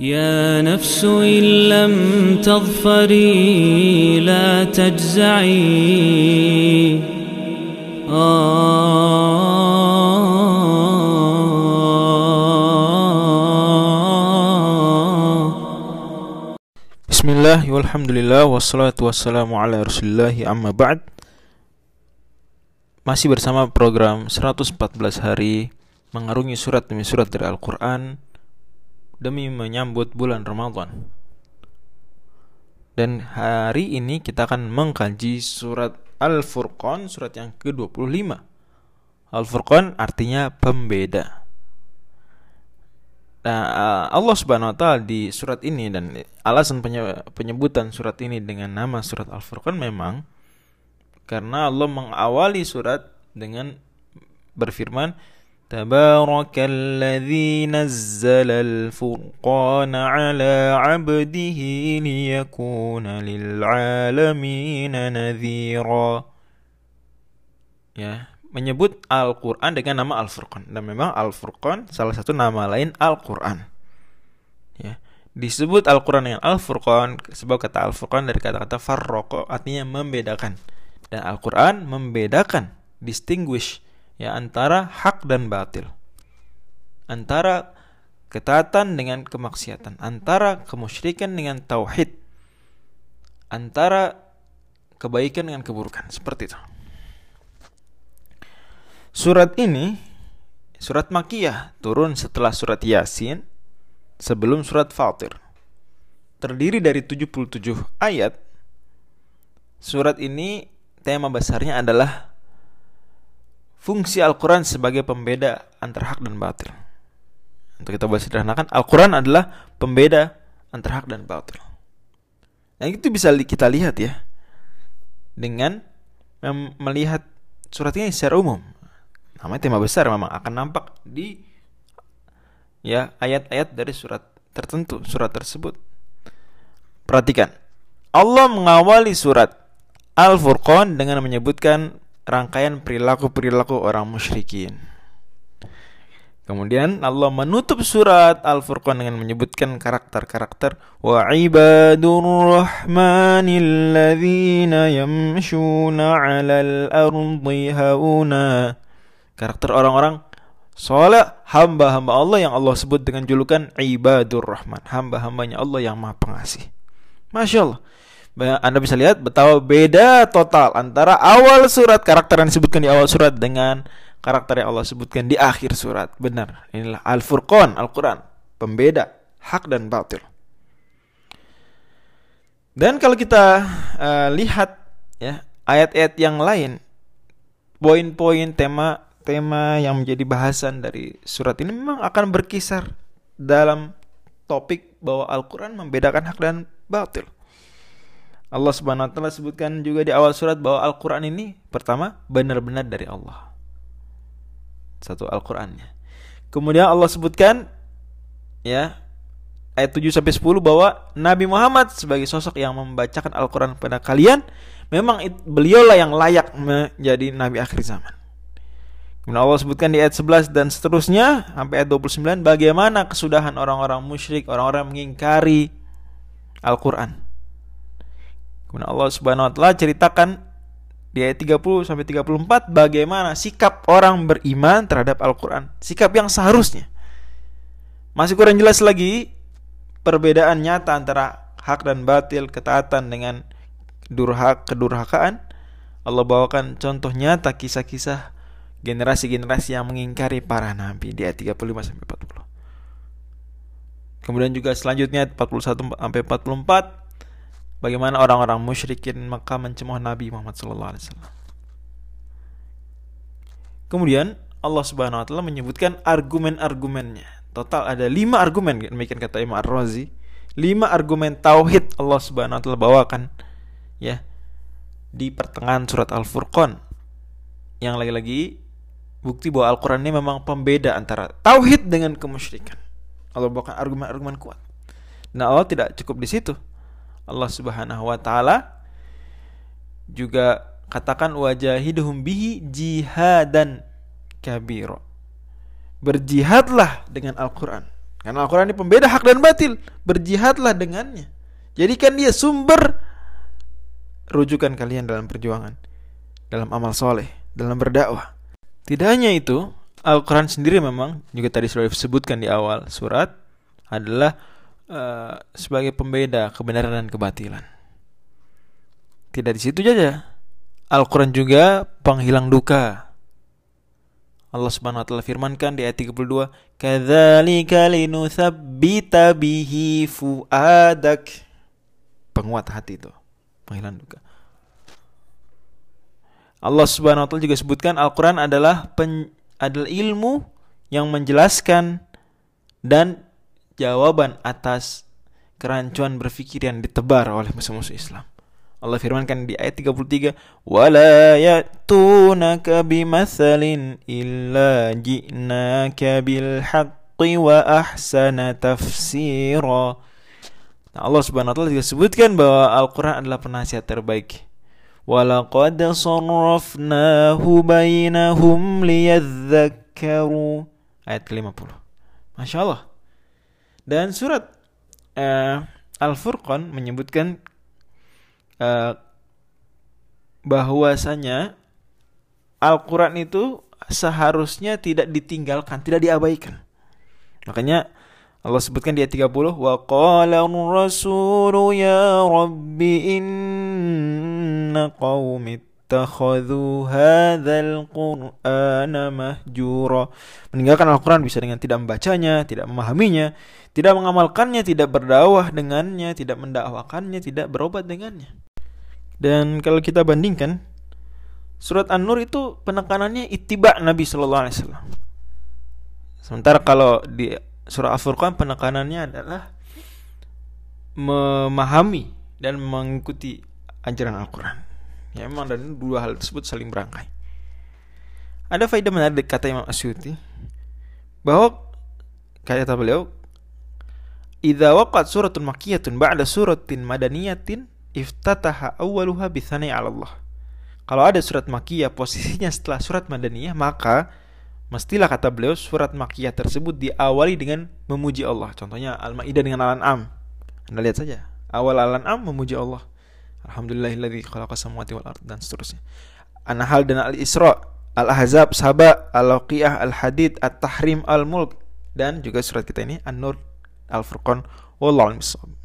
يا نفس إن لم تظفري لا تجزعي Bismillah, walhamdulillah, wassalatu wassalamu ala rasulillahi amma ba'd Masih bersama program 114 hari Mengarungi surat demi surat dari Al-Quran Demi menyambut bulan Ramadan. Dan hari ini kita akan mengkaji surat Al-Furqan Surat yang ke-25 Al-Furqan artinya pembeda. Nah, eh, Allah Subhanahu wa taala di surat ini dan alasan penyebutan surat ini dengan nama surat Al-Furqan memang karena Allah mengawali surat dengan berfirman Tabarakalladzi nazzala al-furqana ala 'abdihi liyakuna lil'alamin nadhira Ya, menyebut Al-Quran dengan nama Al-Furqan. Dan memang Al-Furqan salah satu nama lain Al-Quran. Ya disebut Al-Quran dengan Al-Furqan sebab kata Al-Furqan dari kata-kata farroko artinya membedakan. Dan Al-Quran membedakan distinguish ya antara hak dan batil. Antara ketaatan dengan kemaksiatan. Antara kemusyrikan dengan tauhid. Antara kebaikan dengan keburukan. Seperti itu. Surat ini surat Makiyah turun setelah surat Yasin sebelum surat Fatir. Terdiri dari 77 ayat. Surat ini tema besarnya adalah fungsi Al-Quran sebagai pembeda antara hak dan batil. Untuk kita bahas sederhanakan, Al-Quran adalah pembeda antara hak dan batil. Nah itu bisa kita lihat ya dengan melihat surat ini secara umum namanya tema besar memang akan nampak di ya ayat-ayat dari surat tertentu, surat tersebut. Perhatikan. Allah mengawali surat Al-Furqan dengan menyebutkan rangkaian perilaku-perilaku orang musyrikin. Kemudian Allah menutup surat Al-Furqan dengan menyebutkan karakter-karakter wa ibadur rahmanil ladzina yamshuna 'alal ardi hauna. Karakter orang-orang soleh hamba-hamba Allah yang Allah sebut dengan julukan ibadur rahman. Hamba-hambanya Allah yang maha pengasih. Masya Allah anda bisa lihat betapa beda total antara awal surat karakter yang disebutkan di awal surat dengan karakter yang Allah sebutkan di akhir surat. Benar, inilah Al-Furqan, Al-Quran, pembeda hak dan batil. Dan kalau kita uh, lihat ya ayat-ayat yang lain, poin-poin tema tema yang menjadi bahasan dari surat ini memang akan berkisar dalam topik bahwa Al-Quran membedakan hak dan batil. Allah Subhanahu wa taala sebutkan juga di awal surat bahwa Al-Qur'an ini pertama benar-benar dari Allah. Satu Al-Qur'annya. Kemudian Allah sebutkan ya ayat 7 sampai 10 bahwa Nabi Muhammad sebagai sosok yang membacakan Al-Qur'an pada kalian memang beliaulah yang layak menjadi nabi akhir zaman. Kemudian Allah sebutkan di ayat 11 dan seterusnya sampai ayat 29 bagaimana kesudahan orang-orang musyrik, orang-orang mengingkari Al-Qur'an. Kemudian Allah Subhanahu wa taala ceritakan di ayat 30 sampai 34 bagaimana sikap orang beriman terhadap Al-Qur'an, sikap yang seharusnya. Masih kurang jelas lagi perbedaan nyata antara hak dan batil, ketaatan dengan durhak kedurhakaan. Allah bawakan contoh nyata kisah-kisah generasi-generasi yang mengingkari para nabi di ayat 35 sampai 40. Kemudian juga selanjutnya 41 sampai 44 bagaimana orang-orang musyrikin maka mencemooh Nabi Muhammad sallallahu alaihi wasallam. Kemudian Allah Subhanahu wa taala menyebutkan argumen-argumennya. Total ada lima argumen demikian kata Imam Ar-Razi. Lima argumen tauhid Allah Subhanahu wa taala bawakan ya di pertengahan surat Al-Furqan. Yang lagi-lagi bukti bahwa Al-Quran ini memang pembeda antara tauhid dengan kemusyrikan. Allah bawakan argumen-argumen kuat. Nah Allah tidak cukup di situ. Allah Subhanahu wa taala juga katakan wajahidhum bihi jihadan kabiro. Berjihadlah dengan Al-Quran. Karena Al-Quran ini pembeda hak dan batil. Berjihadlah dengannya. Jadikan dia sumber rujukan kalian dalam perjuangan, dalam amal soleh, dalam berdakwah. Tidak hanya itu, Al-Quran sendiri memang juga tadi sudah disebutkan di awal surat adalah uh, sebagai pembeda kebenaran dan kebatilan. Tidak di situ saja. Al-Quran juga penghilang duka. Allah Subhanahu wa taala firmankan di ayat 32, "Kadzalika linutsabbita bihi fuadak." Penguat hati itu, penghilang duka. Allah Subhanahu wa taala juga sebutkan Al-Qur'an adalah pen, adalah ilmu yang menjelaskan dan jawaban atas kerancuan berpikir yang ditebar oleh musuh-musuh Islam. Allah firmankan di ayat 33, "Wala ya'tunaka bimathalin illa ji'naka bil haqqi wa ahsana tafsira." Nah, Allah Subhanahu wa taala juga sebutkan bahwa Al-Qur'an adalah penasihat terbaik. Walaqad sarrafnahu bainahum liyadzakkaru. Ayat ke-50. Masya Allah. Dan surat uh, Al-Furqan menyebutkan uh, bahwasanya Al-Quran itu seharusnya tidak ditinggalkan, tidak diabaikan. Makanya Allah sebutkan di ayat 30 wa qala ar-rasulu ya rabbi inna qaumi ittakhadhu hadzal qur'ana mahjura meninggalkan Al-Qur'an bisa dengan tidak membacanya, tidak memahaminya, tidak mengamalkannya, tidak berdakwah dengannya, tidak mendakwakannya, tidak berobat dengannya. Dan kalau kita bandingkan surat An-Nur itu penekanannya ittiba Nabi sallallahu alaihi wasallam. Sementara kalau di surah Al-Furqan penekanannya adalah memahami dan mengikuti ajaran Al-Quran. Ya memang dan dua hal tersebut saling berangkai. Ada faedah menarik kata Imam Asyuti bahwa kata beliau Idza waqat suratun makkiyatun ba'da suratin madaniyatin iftataha awwaluha bi 'ala Allah. Kalau ada surat makkiyah posisinya setelah surat madaniyah maka Mestilah kata beliau surat makiyah tersebut diawali dengan memuji Allah. Contohnya Al-Maidah dengan Al-An'am. Anda lihat saja. Awal Al-An'am memuji Allah. Alhamdulillahilladzi khalaqa samawati wal ard dan seterusnya. An-Nahl dan Al-Isra, Al-Ahzab, Saba, Al-Waqiah, Al-Hadid, At-Tahrim, Al-Mulk dan juga surat kita ini An-Nur, Al-Furqan, wallahu a'lam